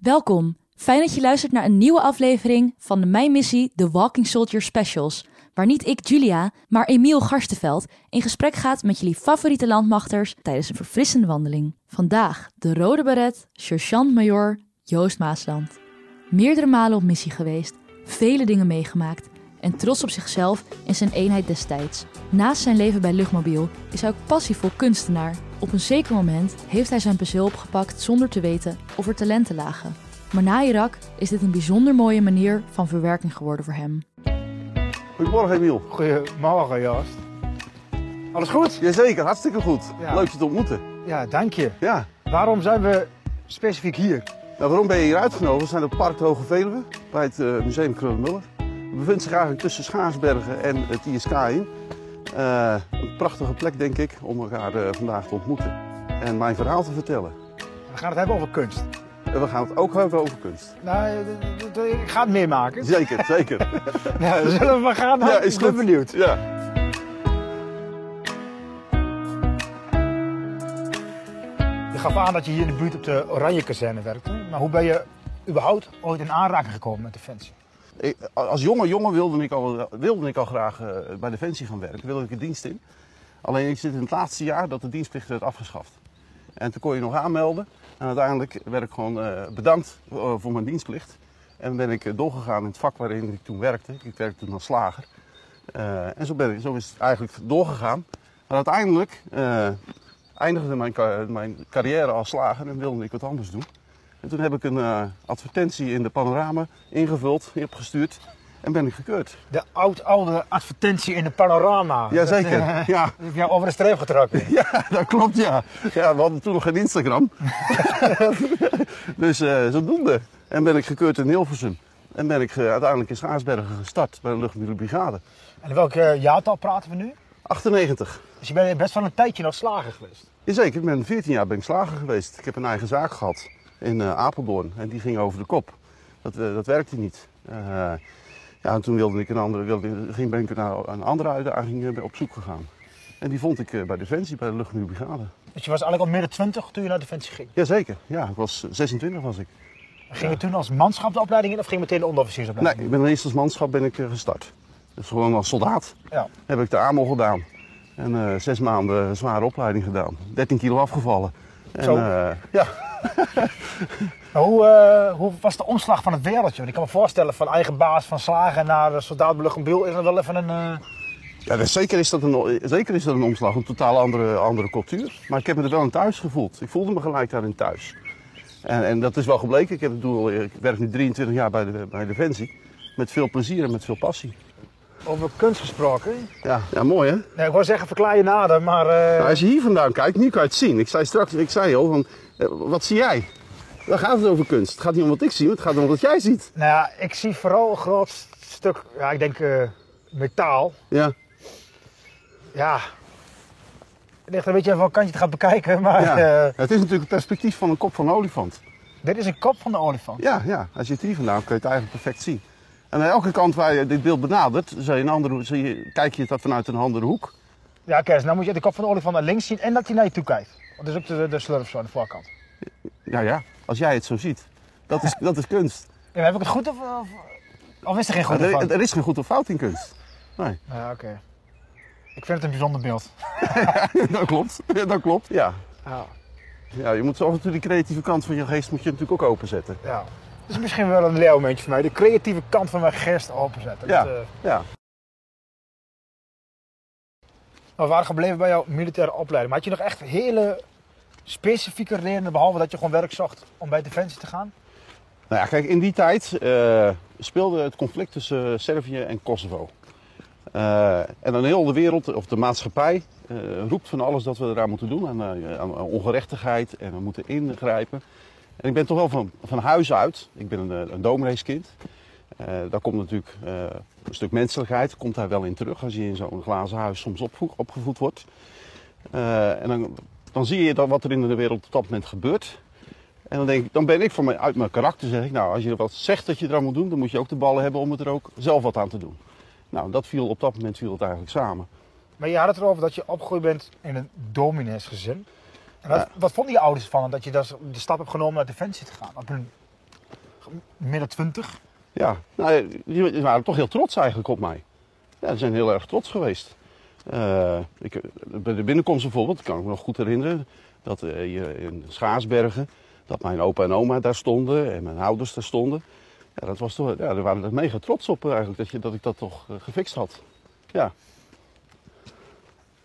Welkom. Fijn dat je luistert naar een nieuwe aflevering van de Mijn Missie The Walking Soldier Specials. Waar niet ik, Julia, maar Emiel Garstenveld in gesprek gaat met jullie favoriete landmachters tijdens een verfrissende wandeling. Vandaag de Rode Beret, Sergeant-Major Joost Maasland. Meerdere malen op missie geweest, vele dingen meegemaakt en trots op zichzelf en zijn eenheid destijds. Naast zijn leven bij Luchtmobiel is hij ook passievol kunstenaar. Op een zeker moment heeft hij zijn penseel opgepakt zonder te weten of er talenten lagen. Maar na Irak is dit een bijzonder mooie manier van verwerking geworden voor hem. Goedemorgen Emiel. Goedemorgen Joost. Alles goed? Jazeker, hartstikke goed. Ja. Leuk je te ontmoeten. Ja, dank je. Ja. Waarom zijn we specifiek hier? Nou, waarom ben je hier uitgenodigd? We zijn op Park Hoge Veluwe, bij het eh, Museum Krullenmuller. We bevinden zich eigenlijk tussen Schaarsbergen en het ISK in. Eh, een prachtige plek, denk ik, om elkaar eh, vandaag te ontmoeten. En mijn verhaal te vertellen. We gaan het hebben over kunst. En we gaan het ook hebben over kunst. Nou, eh, ik ga het meemaken. Zeker, zeker. Ja, zullen we maar gaan? Ja, is ik ben benieuwd. Ja. Je gaf aan dat je hier in de buurt op de Oranje Kazerne werkte. Maar hoe ben je überhaupt ooit in aanraking gekomen met Defensie? Als jonge jongen wilde ik al, wilde ik al graag eh, bij Defensie gaan werken. Wilde ik de dienst in. Alleen ik zit in het laatste jaar dat de dienstplicht werd afgeschaft. En toen kon je nog aanmelden. En uiteindelijk werd ik gewoon eh, bedankt eh, voor mijn dienstplicht. En ben ik doorgegaan in het vak waarin ik toen werkte. Ik werkte toen als slager. En zo, ben ik, zo is het eigenlijk doorgegaan. Maar uiteindelijk eindigde mijn, mijn carrière als slager en wilde ik wat anders doen. En toen heb ik een eh, advertentie in de panorama ingevuld, opgestuurd en ben ik gekeurd. De oud-oude advertentie in de panorama. Jazeker, Dat, eh, ja. dat heb jou over de streep getrokken. Ja, dat klopt, ja. ja. We hadden toen nog geen Instagram. dus eh zodoende. En ben ik gekeurd in Hilversum. En ben ik eh, uiteindelijk in Schaarsbergen gestart bij de Luchtmobiele Brigade. En welk eh, jaartal praten we nu? 98. Dus je bent best wel een tijdje nog slager geweest. Jazeker, ik ben 14 jaar ben ik slager geweest. Ik heb een eigen zaak gehad in eh, Apeldoorn. En die ging over de kop. Dat, eh, dat werkte niet. Eh, ja, en toen wilde ik een andere, wilde, ging, ben ik naar een andere uitdaging op zoek gegaan. En die vond ik bij Defensie, bij de Luchtmobiele Brigade. Dus je was eigenlijk al midden 20 toen je naar Defensie ging. Jazeker, ja, ik was 26 was ik. Ging je toen als manschap de opleiding in of ging je meteen de Nee, onderofficiersopleiding? ik ben eerst als manschap ben ik gestart. Dus gewoon als soldaat Ja. heb ik de AMO gedaan. En zes maanden zware opleiding gedaan. 13 kilo afgevallen. En, Zo. eh, ja, Maar hoe, eh, hoe was de omslag van het wereldje? Want ik kan me voorstellen van eigen baas van slagen naar de soldaat is er wel even een... eh, ja dus zeker, is dat een, zeker is dat een omslag, een totaal andere, andere cultuur. Maar ik heb me er wel in thuis gevoeld. Ik voelde me gelijk daarin thuis. En, en dat is wel gebleken. Ik, heb, het doel, ik werk nu 23 jaar bij, de, bij Defensie. Met veel plezier en met veel passie. Over kunst gesproken. Ja, ja mooi hè? Nee, ik wou zeggen verklaar je nader, maar... eh, Nou, als je hier vandaan kijkt, nu kan je het zien. Ik zei straks, ik zei al, van, eh, wat zie jij? Dan gaat het over kunst. Het gaat niet om wat ik zie, het gaat om wat jij ziet. Nou ja, ik zie vooral een groot stuk, ja, ik denk eh, metaal. Ja, Ja, het ligt een beetje aan welk kant je het gaat bekijken, maar ja. het is natuurlijk het perspectief van een kop van een olifant. dit is een kop van de olifant. Ja, ja. Als je het hier vandaan kun je het eigenlijk perfect zien. En aan elke kant waar je dit beeld benadert, zie je een andere, zie je, kijk je het vanuit een andere hoek. Ja, Kees, nou moet je de kop van de olifant naar links zien en dat hij naar je toe kijkt. Want dat is ook de, de slurf zo aan de voorkant. Ja, ja. Als jij het zo ziet. Dat is, dat is kunst. Ja, heb ik het goed of, of, of is er geen goed er, van? er is geen goed of fout in kunst. Nee, Ja, oké. Ik vind het een bijzonder beeld. dat klopt. Dat klopt, ja. Ja. ja. Je moet zo af en toe die creatieve kant van je geest moet je natuurlijk ook openzetten. ja. Dat is misschien wel een leeuwmomentje voor mij. De creatieve kant van mijn geest openzetten. Ja. Dat, eh, Ja. we waren gebleven bij jouw militaire opleiding. Maar had je nog echt hele specifieke redenen, behalve dat je gewoon werk zocht om bij Defensie te gaan? Nou ja, kijk, in die tijd eh, speelde het conflict tussen Servië en Kosovo. Eh, en dan heel de wereld, of de maatschappij, roept van alles dat we eraan moeten doen. Aan, aan ongerechtigheid en we moeten ingrijpen. En ik ben toch wel van, van huis uit, ik ben een, eh, een domineeskind. Eh daar komt natuurlijk eh, een stuk menselijkheid, komt daar wel in terug als je in zo'n glazen huis soms opgevoed wordt. En dan, dan zie je dan wat er in de wereld op dat moment gebeurt. En dan, denk ik, dan ben ik voor mij, uit mijn karakter, zeg ik, nou, als je wat zegt dat je eraan moet doen, dan moet je ook de ballen hebben om het er ook zelf wat aan te doen. Nou, dat viel op dat moment viel het eigenlijk samen. Maar je had het erover dat je opgegroeid bent in een domineesgezin. En wat, wat vonden je ouders van dat je dus de stap hebt genomen naar Defensie te gaan? Op hun midden 20. Ja, nou, die die waren toch heel trots eigenlijk op mij. Ja, ze zijn heel erg trots geweest. Eh, ik, bij de binnenkomst bijvoorbeeld, kan ik me nog goed herinneren, dat hier in Schaarsbergen, dat mijn opa en oma daar stonden en mijn ouders daar stonden. Ja, dat was toch, ja, daar waren er mega trots op eigenlijk, dat, je, dat ik dat toch eh, gefixt had. Ja.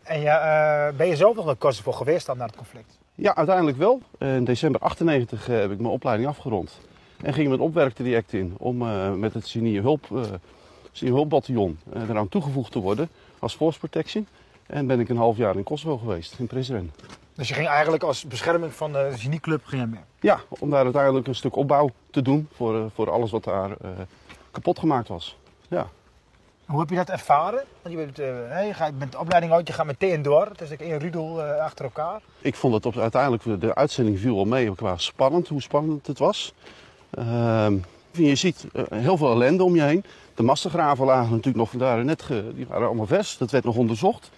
En ja, eh, ben je zelf nog naar Kosovo geweest dan na het conflict? ja, uiteindelijk wel. In december 98 heb ik mijn opleiding afgerond. En ging met opwerktraject in om eh, met het eh Senierhulpbataljon eh, eraan toegevoegd te worden als force protection. En ben ik een half jaar in Kosovo geweest, in Prizren. Dus je ging eigenlijk als bescherming van de genieclub ging mee. Ja, om daar uiteindelijk een stuk opbouw te doen voor, eh, voor alles wat daar eh, kapot gemaakt was. Ja. Hoe heb je dat ervaren? Je bent, eh, gaat met de opleiding uit, je gaat meteen door. Het is like één rudel eh, achter elkaar. Ik vond het op, uiteindelijk, de uitzending viel wel mee qua spannend, hoe spannend het was. Ehm, je ziet eh, heel veel ellende om je heen. De massagraven lagen natuurlijk nog daar net, die waren allemaal vers. Dat werd nog onderzocht.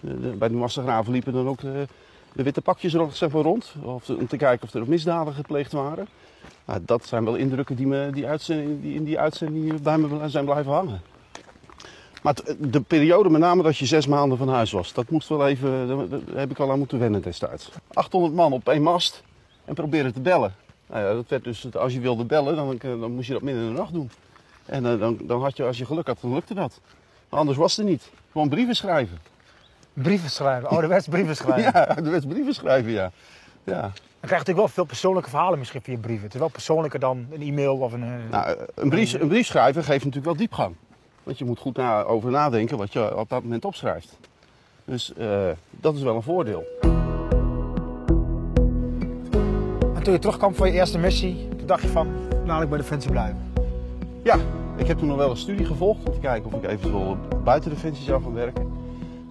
De- bij die massagraven liepen dan ook de, de witte pakjes er zeg maar, rond. Of, om te kijken of er misdaden gepleegd waren. Nou, dat zijn wel indrukken die, me, die, uitzending, die in die uitzending bij me zijn blijven hangen. Maar de periode, met name dat je zes maanden van huis was, dat moest wel even, daar heb ik al aan moeten wennen destijds. 800 man op één mast en proberen te bellen. Nou ja, dat werd dus, als je wilde bellen, dan, dan moest je dat midden in de nacht doen. En eh, dan, dan had je, als je geluk had, dan lukte dat. Maar anders was het niet. Gewoon brieven schrijven. Brieven schrijven, ouderwets brieven schrijven. Ja, er werd brieven schrijven, ja. Ja. Dan krijg je natuurlijk wel veel persoonlijke verhalen misschien via brieven. Het is wel persoonlijker dan een e-mail of een... eh, Nou, eh, een, brief, een brief schrijven geeft natuurlijk wel diepgang. Want je moet goed na, over nadenken wat je op dat moment opschrijft. Dus eh, dat is wel een voordeel. En toen je terugkwam van je eerste missie, toen dacht je van, laat ik bij Defensie blijven. Ja, ik heb toen nog wel een studie gevolgd om te kijken of ik eventueel buiten Defensie zou gaan werken.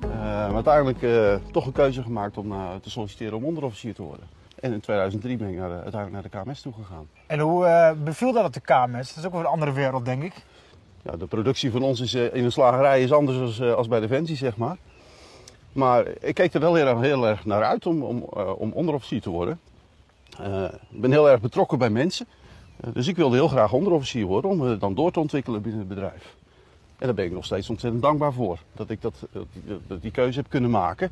Eh, maar uiteindelijk eh, toch een keuze gemaakt om te solliciteren om onderofficier te worden. En in 2003 ben ik naar de- uiteindelijk naar de KMS toegegaan. En hoe beviel dat op de KMS? Dat is ook wel een andere wereld, denk ik. Ja, de productie van ons is, eh, in een slagerij is anders als, eh, als bij Defensie, zeg maar. Maar ik keek er wel heel erg, naar uit om, om, eh, om onderofficier te worden. Ik ben heel erg betrokken bij mensen. Dus ik wilde heel graag onderofficier worden om dan door te ontwikkelen binnen het bedrijf. En daar ben ik nog steeds ontzettend dankbaar voor. Dat ik dat, dat die, keuze heb kunnen maken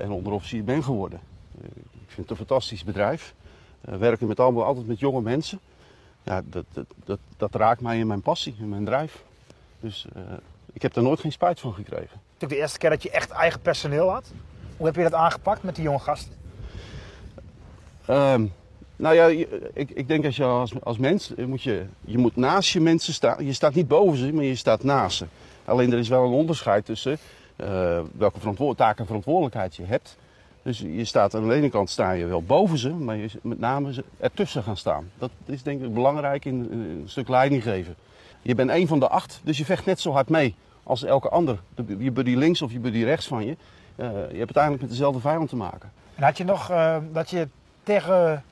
en onderofficier ben geworden. Ik vind het een fantastisch bedrijf. Werken met allemaal, altijd met jonge mensen. Ja, dat, dat, dat, dat raakt mij in mijn passie, in mijn drijf. Dus eh, ik heb daar nooit geen spijt van gekregen. Natuurlijk de eerste keer dat je echt eigen personeel had. Hoe heb je dat aangepakt met die jonge gasten? Ehm, nou ja, ik, ik denk als je als, als mens, moet je, je moet naast je mensen staan. Je staat niet boven ze, maar je staat naast ze. Alleen er is wel een onderscheid tussen eh, welke taak en verantwoordelijkheid je hebt. Dus je staat aan de ene kant sta je wel boven ze, maar je is met name ze ertussen gaan staan. Dat is denk ik belangrijk in, een stuk leiding geven. Je bent een van de acht, dus je vecht net zo hard mee als elke ander. De- Je buddy links of je buddy rechts van je. Eh, je hebt uiteindelijk met dezelfde vijand te maken. En had je nog eh, dat je tegen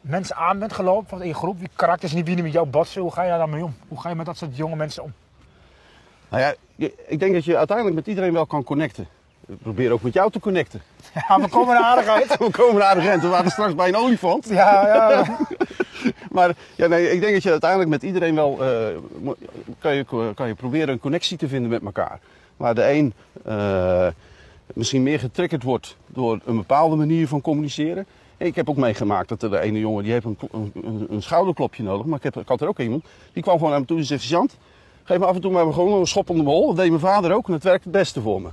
mensen aan bent gelopen van in je groep? Wie karakters niet wie met jou botsen? Hoe ga je daar dan mee om? Hoe ga je met dat soort jonge mensen om? Nou ja, ik denk dat je uiteindelijk met iedereen wel kan connecten. Ik probeer ook met jou te connecten. Ja, we komen er aardig uit. We komen naar de grens, we waren straks bij een olifant. Ja, ja. Maar ja, nee, ik denk dat je uiteindelijk met iedereen wel eh, kan, je, kan je proberen een connectie te vinden met elkaar. Waar de een eh, misschien meer getriggerd wordt door een bepaalde manier van communiceren. Ik heb ook meegemaakt dat er de ene jongen die heeft een, een, een, schouderklopje nodig. Maar ik, heb, ik had er ook iemand die kwam gewoon naar me toe en zei: geef me af en toe maar gewoon een schop onder mijn hol. Dat deed mijn vader ook en dat werkt het beste voor me.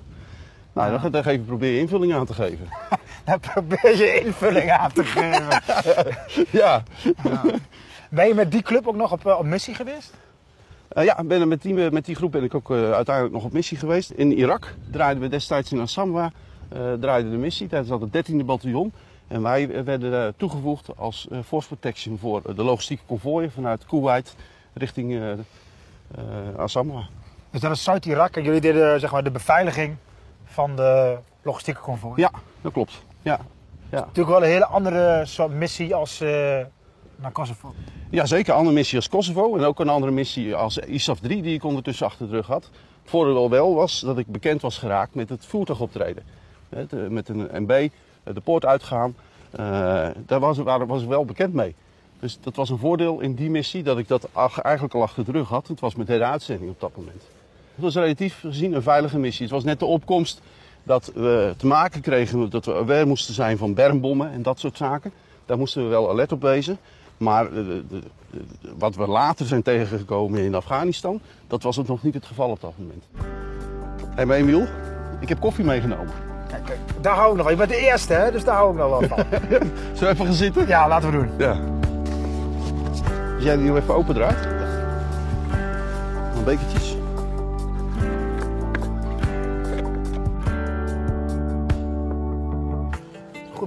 Nou, dan, dan geef ik probeer je invulling aan te geven. Dan probeer je invulling aan te geven. ja. Ben je met die club ook nog op, eh, op missie geweest? Eh, ja, ben met, die, met die groep ben ik ook eh, uiteindelijk nog op missie geweest. In Irak draaiden we destijds in Assamwa eh draaide de missie tijdens dat het 13e bataljon. En wij eh, werden eh, toegevoegd als eh, force protection voor eh, de logistieke konvooien vanuit Kuwait richting eh eh, Assamwa. Dus dat is Zuid-Irak en jullie deden zeg maar, de beveiliging van de logistieke konvooi. Ja, dat klopt. Ja. Ja. Natuurlijk wel een hele andere soort missie als eh naar Kosovo. ja, zeker. Een andere missie als Kosovo en ook een andere missie als ISAF 3 die ik ondertussen achter de rug had. Het voordeel wel was dat ik bekend was geraakt met het voertuigoptreden. Met een MB, eh, de poort uitgaan. eh, daar was, waar was ik wel bekend mee. Dus dat was een voordeel in die missie dat ik dat eigenlijk al achter de rug had. Het was mijn derde uitzending op dat moment. Het was relatief gezien een veilige missie. Het was net de opkomst dat we te maken kregen dat we aware moesten zijn van bermbommen en dat soort zaken. Daar moesten we wel alert op wezen. Maar eh, de- de- de- wat we later zijn tegengekomen in Afghanistan, dat was het nog niet het geval op dat moment. Hé, Emiel, ik heb koffie meegenomen. Kijk, kijk, daar hou ik nog van. Je bent de eerste, hè? Dus daar hou ik nog wel van. Zullen we even gaan zitten? ja, laten we doen. Ja. Als jij die nu even open draait. Een bekertjes.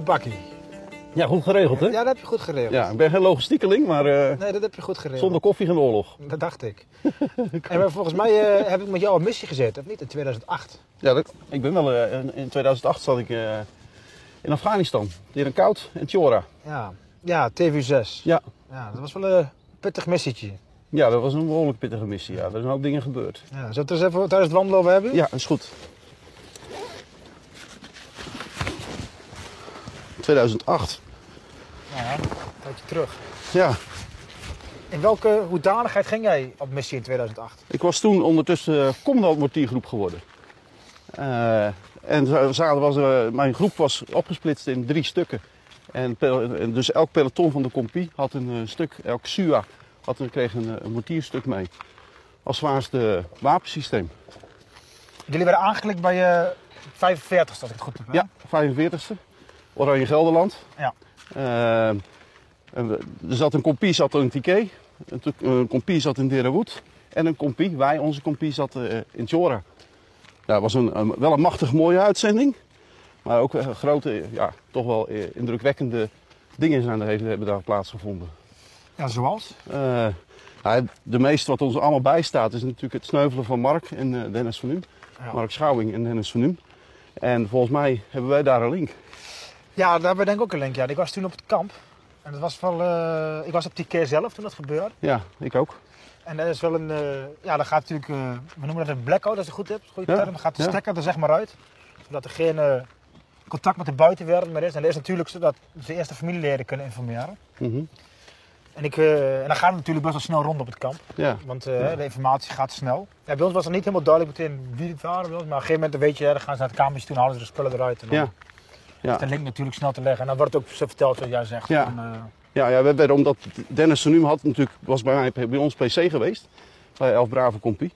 Bakkie. Ja, goed geregeld hè? Ja, dat heb je goed geregeld. Ja, ik ben geen logistiekeling, maar eh, Nee, dat heb je goed geregeld. zonder koffie geen oorlog. Dat dacht ik. en volgens mij eh, heb ik met jou op missie gezeten, of niet? In 2008. Ja, dat, ik ben wel, eh, in- in 2008 zat ik in Afghanistan. Hier Koud en Tjora. Ja, ja TV6. Ja. Ja, dat was wel een pittig missietje. ja, dat was een behoorlijk pittige missie. Ja, er zijn een hoop dingen gebeurd. Ja, zullen we het er eens even tijdens het wandelen over hebben? Ja, is goed. 2008. Ja, een tijdje terug. Ja, In welke hoedanigheid ging jij op missie in 2008? Ik was toen ondertussen eh, commandant mortiergroep geworden. Eh, en zaten was, eh, mijn groep was opgesplitst in drie stukken. En, dus elk peloton van de compie had een stuk, elk SUA had een, kreeg een, een mortierstuk mee. Als zwaarste wapensysteem. Jullie werden aangeklikt bij je 45 als ik het goed heb. hè? Ja, 45e. Oranje Gelderland. Ja. Eh, er zat een compie zat in Tiké. Een, compie zat in Derawood. En een compie, wij, onze compie, zat eh, in Tjora. Ja, het was een, een- wel een machtig mooie uitzending. Maar ook eh, grote, ja, toch wel indrukwekkende dingen zijn er, hebben daar plaatsgevonden. Ja, zoals? Nou, de meeste wat ons allemaal bijstaat is natuurlijk het sneuvelen van Mark en Dennis van. Ja. Mark Schouwing en Dennis van Nuem. En volgens mij hebben wij daar een link. Ja, daar we denk ik ook een link. Ik was toen op het kamp. En dat was wel, eh, ik was op die keer zelf toen dat gebeurde. Ja, ik ook. En dat is wel een, eh, ja, dan gaat natuurlijk, eh, we noemen dat een blackout als je goed hebt, goede Ja, term. Gaat de ja. stekker er zeg maar uit, zodat er geen contact met de buitenwereld meer is. En dat is natuurlijk zodat de familieleden kunnen informeren. Mhm. En, ik, en dan gaat het natuurlijk best wel snel rond op het kamp, Ja, want de informatie gaat snel. Ja, bij ons was er niet helemaal duidelijk meteen wie het waren, maar op een gegeven moment weet je, dan gaan ze naar het kamertje toe en halen ze de spullen eruit. En dan ja. Ja. is de link natuurlijk snel te leggen. En dan wordt ook zo verteld zoals jij zegt. Ja. van, eh, Ja, ja, we werden, omdat Dennis Nuem had natuurlijk, was bij, mij, bij ons PC geweest. Bij Elf Brave Compie.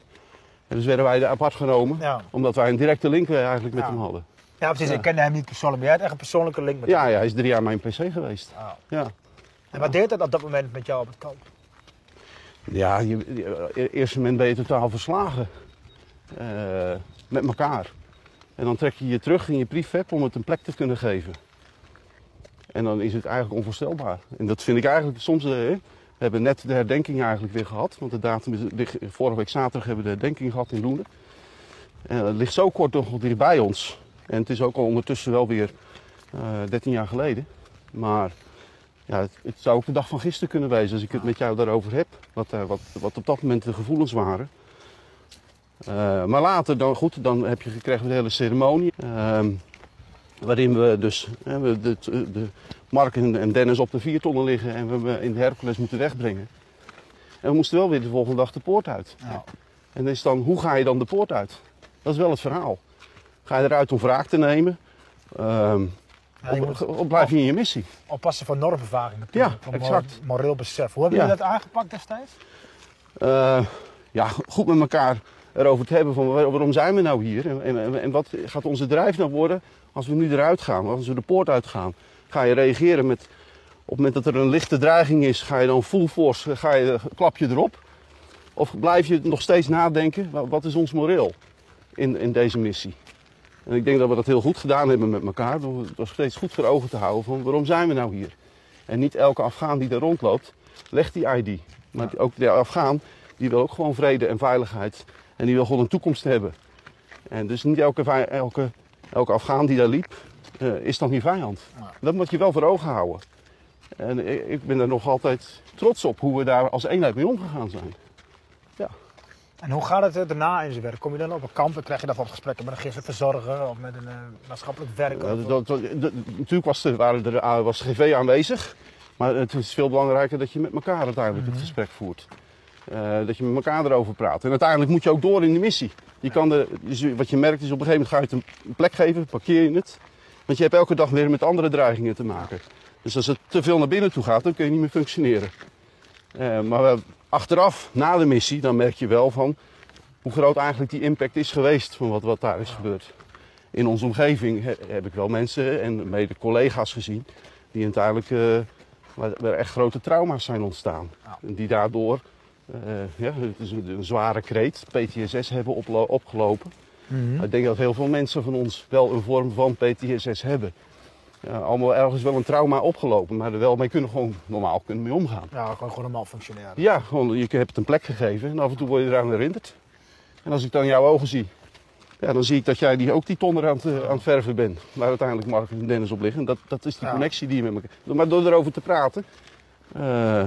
En dus werden wij er apart genomen. ja. Omdat wij een directe link eigenlijk met hem hadden. ja, precies. Ja. Ik kende hem niet persoonlijk, maar jij had echt een persoonlijke link met hem. ja, hij is drie jaar mijn PC geweest. Ja, En wat deed dat op dat moment met jou op het kamp? ja je, je- e- eerste moment ben je totaal verslagen. Eh, met elkaar. En dan trek je je terug in je prefab om het een plek te kunnen geven. En dan is het eigenlijk onvoorstelbaar. En dat vind ik eigenlijk soms... eh, we hebben net de herdenking eigenlijk weer gehad. Want de datum is, vorige week zaterdag hebben we de herdenking gehad in Loenen. En het ligt zo kort nog bij ons. En het is ook al ondertussen wel weer eh 13 jaar geleden. Maar ja, het, het zou ook de dag van gisteren kunnen wezen als ik het met jou daarover heb. Wat, eh, wat, wat op dat moment de gevoelens waren. Eh, maar later, dan, goed, dan heb je gekregen de hele ceremonie. ehm, waarin we dus we de, de Mark en, en Dennis op de viertonnen liggen en we hem in de Hercules moeten wegbrengen. En we moesten wel weer de volgende dag de poort uit. En is dan, hoe ga je dan de poort uit? Dat is wel het verhaal. Ga je eruit om wraak te nemen? Ehm, Ja, of, blijf je in je missie? oppassen voor normbevaring natuurlijk. Ja, exact. mor- moreel besef. Hoe hebben Ja. jullie dat aangepakt destijds? Eh, ja, goed met elkaar erover te hebben van waar- waarom zijn we nou hier? En, en, en wat gaat onze drijf nou worden als we nu eruit gaan, als we de poort uitgaan? Ga je reageren met, op het moment dat er een lichte dreiging is, ga je dan full force, ga je, klap je erop? Of blijf je nog steeds nadenken, wa- wat is ons moreel in, in deze missie? En ik denk dat we dat heel goed gedaan hebben met elkaar, door het nog steeds goed voor ogen te houden van waarom zijn we nou hier? En niet elke Afghaan die er rondloopt, legt die ID. Maar ook de Afghaan, die wil ook gewoon vrede en veiligheid. En die wil gewoon een toekomst hebben. En dus niet elke, elke, elke Afghaan die daar liep, eh, is dan je vijand. Ja. Dat moet je wel voor ogen houden. En ik, ben er nog altijd trots op hoe we daar als eenheid mee omgegaan zijn. En hoe gaat het daarna in zijn werk? Kom je dan op een kamp en krijg je wat gesprekken met een geestelijk verzorger of met een eh, maatschappelijk werker? Ja, dat, dat- dat- natuurlijk was er, waren er, ah, was GV aanwezig. Maar het is veel belangrijker dat je met elkaar uiteindelijk het gesprek voert. Eh, dat je met elkaar erover praat. En uiteindelijk moet je ook door in de missie. Je kan de, dus wat je merkt is op een gegeven moment ga je het een plek geven, parkeer je het. Want je hebt elke dag weer met andere dreigingen te maken. Dus als het te veel naar binnen toe gaat, dan kun je niet meer functioneren. Eh, maar achteraf, na de missie, dan merk je wel van hoe groot eigenlijk die impact is geweest van wat, wat daar is gebeurd. In onze omgeving he- heb ik wel mensen en mede collega's gezien die uiteindelijk eh, waar, echt grote trauma's zijn ontstaan. En Die daardoor, ja, het is een, een zware kreet, PTSS hebben opgelopen. Mhm. Ik denk dat heel veel mensen van ons wel een vorm van PTSS hebben. Ja, allemaal ergens wel een trauma opgelopen, maar er wel mee kunnen gewoon normaal kunnen mee omgaan. Ja, gewoon gewoon normaal functioneren. Ja, gewoon, je hebt het een plek gegeven en af en toe word je eraan herinnerd. En als ik dan jouw ogen zie, ja, dan zie ik dat jij die, ook die ton aan het, eh, aan het verven bent. Waar uiteindelijk Mark en Dennis op liggen. Dat, dat is die Ja. connectie die je met elkaar... Maar door erover te praten, eh,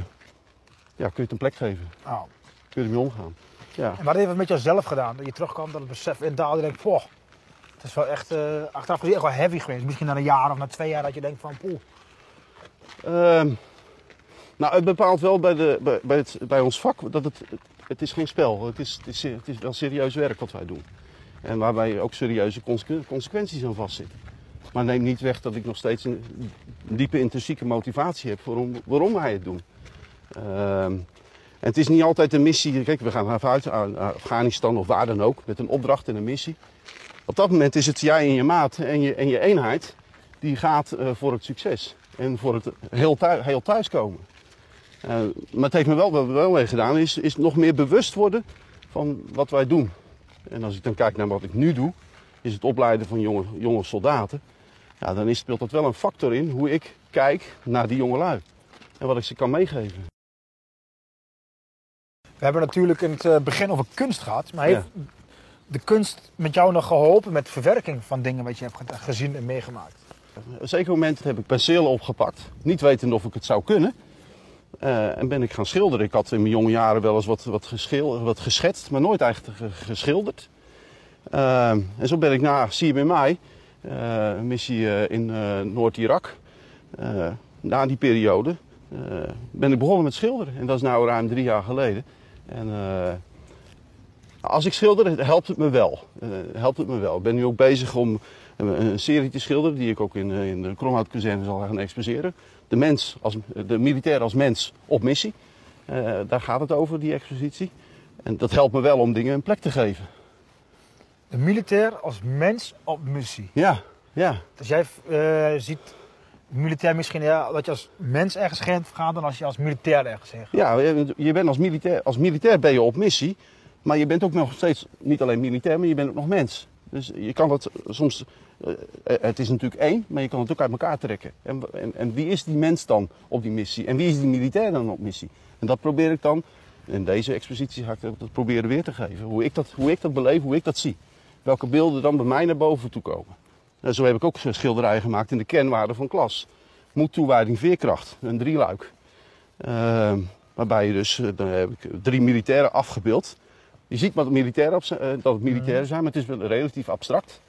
ja, kun je het een plek geven. Nou, Kun je ermee omgaan. Ja. En wat heeft het met jezelf gedaan? Dat je terugkwam, dat het besef indaalt en je denkt, poh, het is wel echt, eh, achteraf gezien echt wel heavy geweest. Misschien na een jaar of na twee jaar dat je denkt van, poeh. Ehm, nou, het bepaalt wel bij, de, bij, bij, het, bij ons vak dat het, het is geen spel. Het is, het, is, het is wel serieus werk wat wij doen. En waarbij ook serieuze consequ- consequenties aan vastzitten. Maar neem niet weg dat ik nog steeds een diepe intrinsieke motivatie heb waarom, waarom wij het doen. Ehm, en het is niet altijd een missie. Kijk, we gaan naar Afghanistan of waar dan ook met een opdracht en een missie. Op dat moment is het jij en je maat en je, en je eenheid die gaat eh, voor het succes. En voor het heel, thu heel thuiskomen. Eh, maar het heeft me wel, wat we wel mee gedaan, is, is nog meer bewust worden van wat wij doen. En als ik dan kijk naar wat ik nu doe, is het opleiden van jonge, jonge soldaten. Ja, dan speelt dat wel een factor in hoe ik kijk naar die jongelui. En wat ik ze kan meegeven. We hebben natuurlijk in het eh, begin over kunst gehad, maar heeft Ja. de kunst met jou nog geholpen met verwerking van dingen wat je hebt ge- gezien en meegemaakt? Op een zeker moment heb ik penselen opgepakt, niet wetende of ik het zou kunnen. Eh, en ben ik gaan schilderen. Ik had in mijn jonge jaren wel eens wat, wat, geschil, wat geschetst, maar nooit eigenlijk ge- geschilderd. Eh, en zo ben ik na CMMI, een missie in Noord-Irak, na die periode, ben ik begonnen met schilderen. En dat is nu ruim drie jaar geleden. En eh, als ik schilder, helpt het me wel. Eh, helpt het me wel. Ik ben nu ook bezig om een, een serie te schilderen die ik ook in, eh, in de Kromhoutkazerne zal gaan exposeren. De, mens als, de militair als mens op missie. Daar gaat het over, die expositie. En dat helpt me wel om dingen een plek te geven. De militair als mens op missie. Ja, ja. Dus jij ziet militair misschien ja, dat je als mens ergens heen gaat dan als je als militair ergens heen. Ja, je- bent als militair, als militair ben je op missie. Maar je bent ook nog steeds niet alleen militair, maar je bent ook nog mens. Dus je kan dat soms. eh, het is natuurlijk één, maar je kan het ook uit elkaar trekken. En, en, en wie is die mens dan op die missie? En wie is die militair dan op missie? En dat probeer ik dan. In deze expositie ga ik dat proberen weer te geven. Hoe ik dat, hoe ik dat beleef, hoe ik dat zie. Welke beelden dan bij mij naar boven toe komen. En zo heb ik ook schilderijen gemaakt in de kernwaarden van klas. Moed, toewijding, veerkracht. Een drieluik. Ehm, waarbij je dus, eh, dan heb ik drie militairen afgebeeld. Je ziet wat militairen eh, dat het militairen zijn, maar het is wel relatief abstract.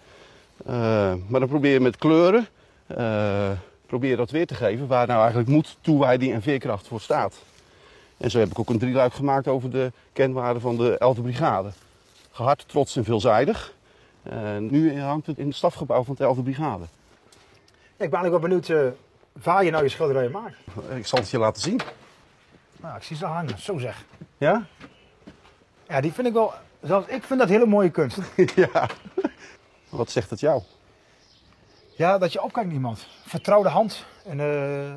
Eh, maar dan probeer je met kleuren eh, probeer dat weer te geven waar nou eigenlijk moed, toewijding en veerkracht voor staat. En zo heb ik ook een drieluik gemaakt over de kenwaarden van de 11e brigade. Gehard, trots en veelzijdig. En nu hangt het in het stafgebouw van de 11e brigade. Ja, ik ben eigenlijk wel benieuwd eh, waar je nou je schilderijen maakt. Ik zal het je laten zien. Nou, ik zie ze hangen, zo zeg. Ja? Ja, die vind ik wel, zelfs ik vind dat hele mooie kunst. ja. Wat zegt het jou? Ja, dat je opkijkt naar iemand. Vertrouwde hand. En eh,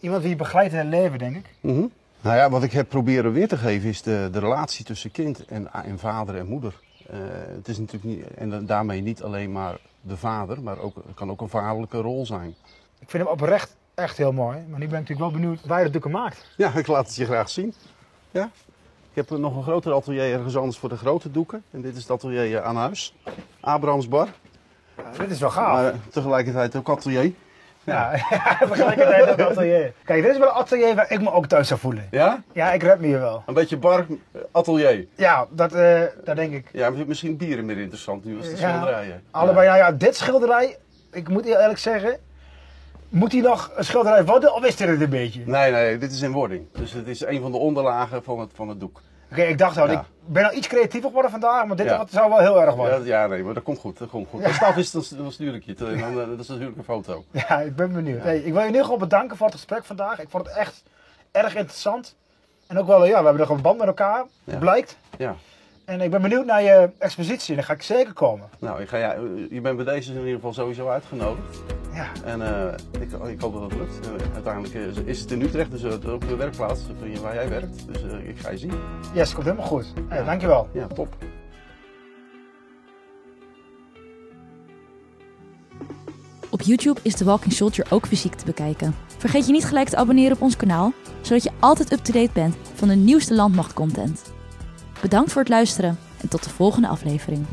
iemand die je begeleidt in het leven, denk ik. Mhm. Nou ja, wat ik heb proberen weer te geven is de, de relatie tussen kind en, en vader en moeder. Eh, het is natuurlijk niet, en daarmee niet alleen maar de vader, maar ook, het kan ook een vaderlijke rol zijn. Ik vind hem oprecht echt heel mooi. Maar nu ben ik natuurlijk wel benieuwd waar je dat doeken maakt. Ja, ik laat het je graag zien. Ja? Ik heb nog een groter atelier ergens anders voor de grote doeken. En dit is het atelier eh, aan huis. Abrahamsbar. Ja, dit is wel gaaf. Maar eh, tegelijkertijd ook atelier. Ja, ja, tegelijkertijd ook atelier. Kijk, dit is wel een atelier waar ik me ook thuis zou voelen. Ja? Ja, ik red me hier wel. Een beetje bar eh, atelier. Ja, dat, eh, dat denk ik. Ja, misschien bieren meer interessant nu als de Ja. schilderijen. Allebei, ja, ja, dit schilderij, ik moet heel eerlijk zeggen, Moet hij nog een schilderij worden of is dit het een beetje? Nee, nee, dit is in wording. Dus het is een van de onderlagen van het, van het doek. Oké, ik dacht al, Ja. ik ben al iets creatiever geworden vandaag, maar dit Ja. zou wel heel erg worden. ja, nee, maar dat komt goed. Dat komt goed. Als het af is, dan, dan stuur ik je het. En dan, eh, dat is natuurlijk een foto. Ja, ik ben benieuwd. Hey, ik wil je in ieder geval bedanken voor het gesprek vandaag. Ik vond het echt erg interessant. En ook wel, ja, we hebben nog een band met elkaar, blijkt. Ja. En ik ben benieuwd naar je expositie dan ga ik zeker komen. Nou, ik ga, ja, je bent bij deze in ieder geval sowieso uitgenodigd. Ja, En eh, ik, ik hoop dat het lukt. Eh, uiteindelijk is, is het in Utrecht, dus uh, ook de werkplaats waar jij werkt. Dus eh, ik ga je zien. yes, komt helemaal goed. Hey, Ja. Dankjewel. Ja, top. Op YouTube is The Walking Soldier ook fysiek te bekijken. Vergeet je niet gelijk te abonneren op ons kanaal, zodat je altijd up-to-date bent van de nieuwste landmachtcontent. Bedankt voor het luisteren en tot de volgende aflevering.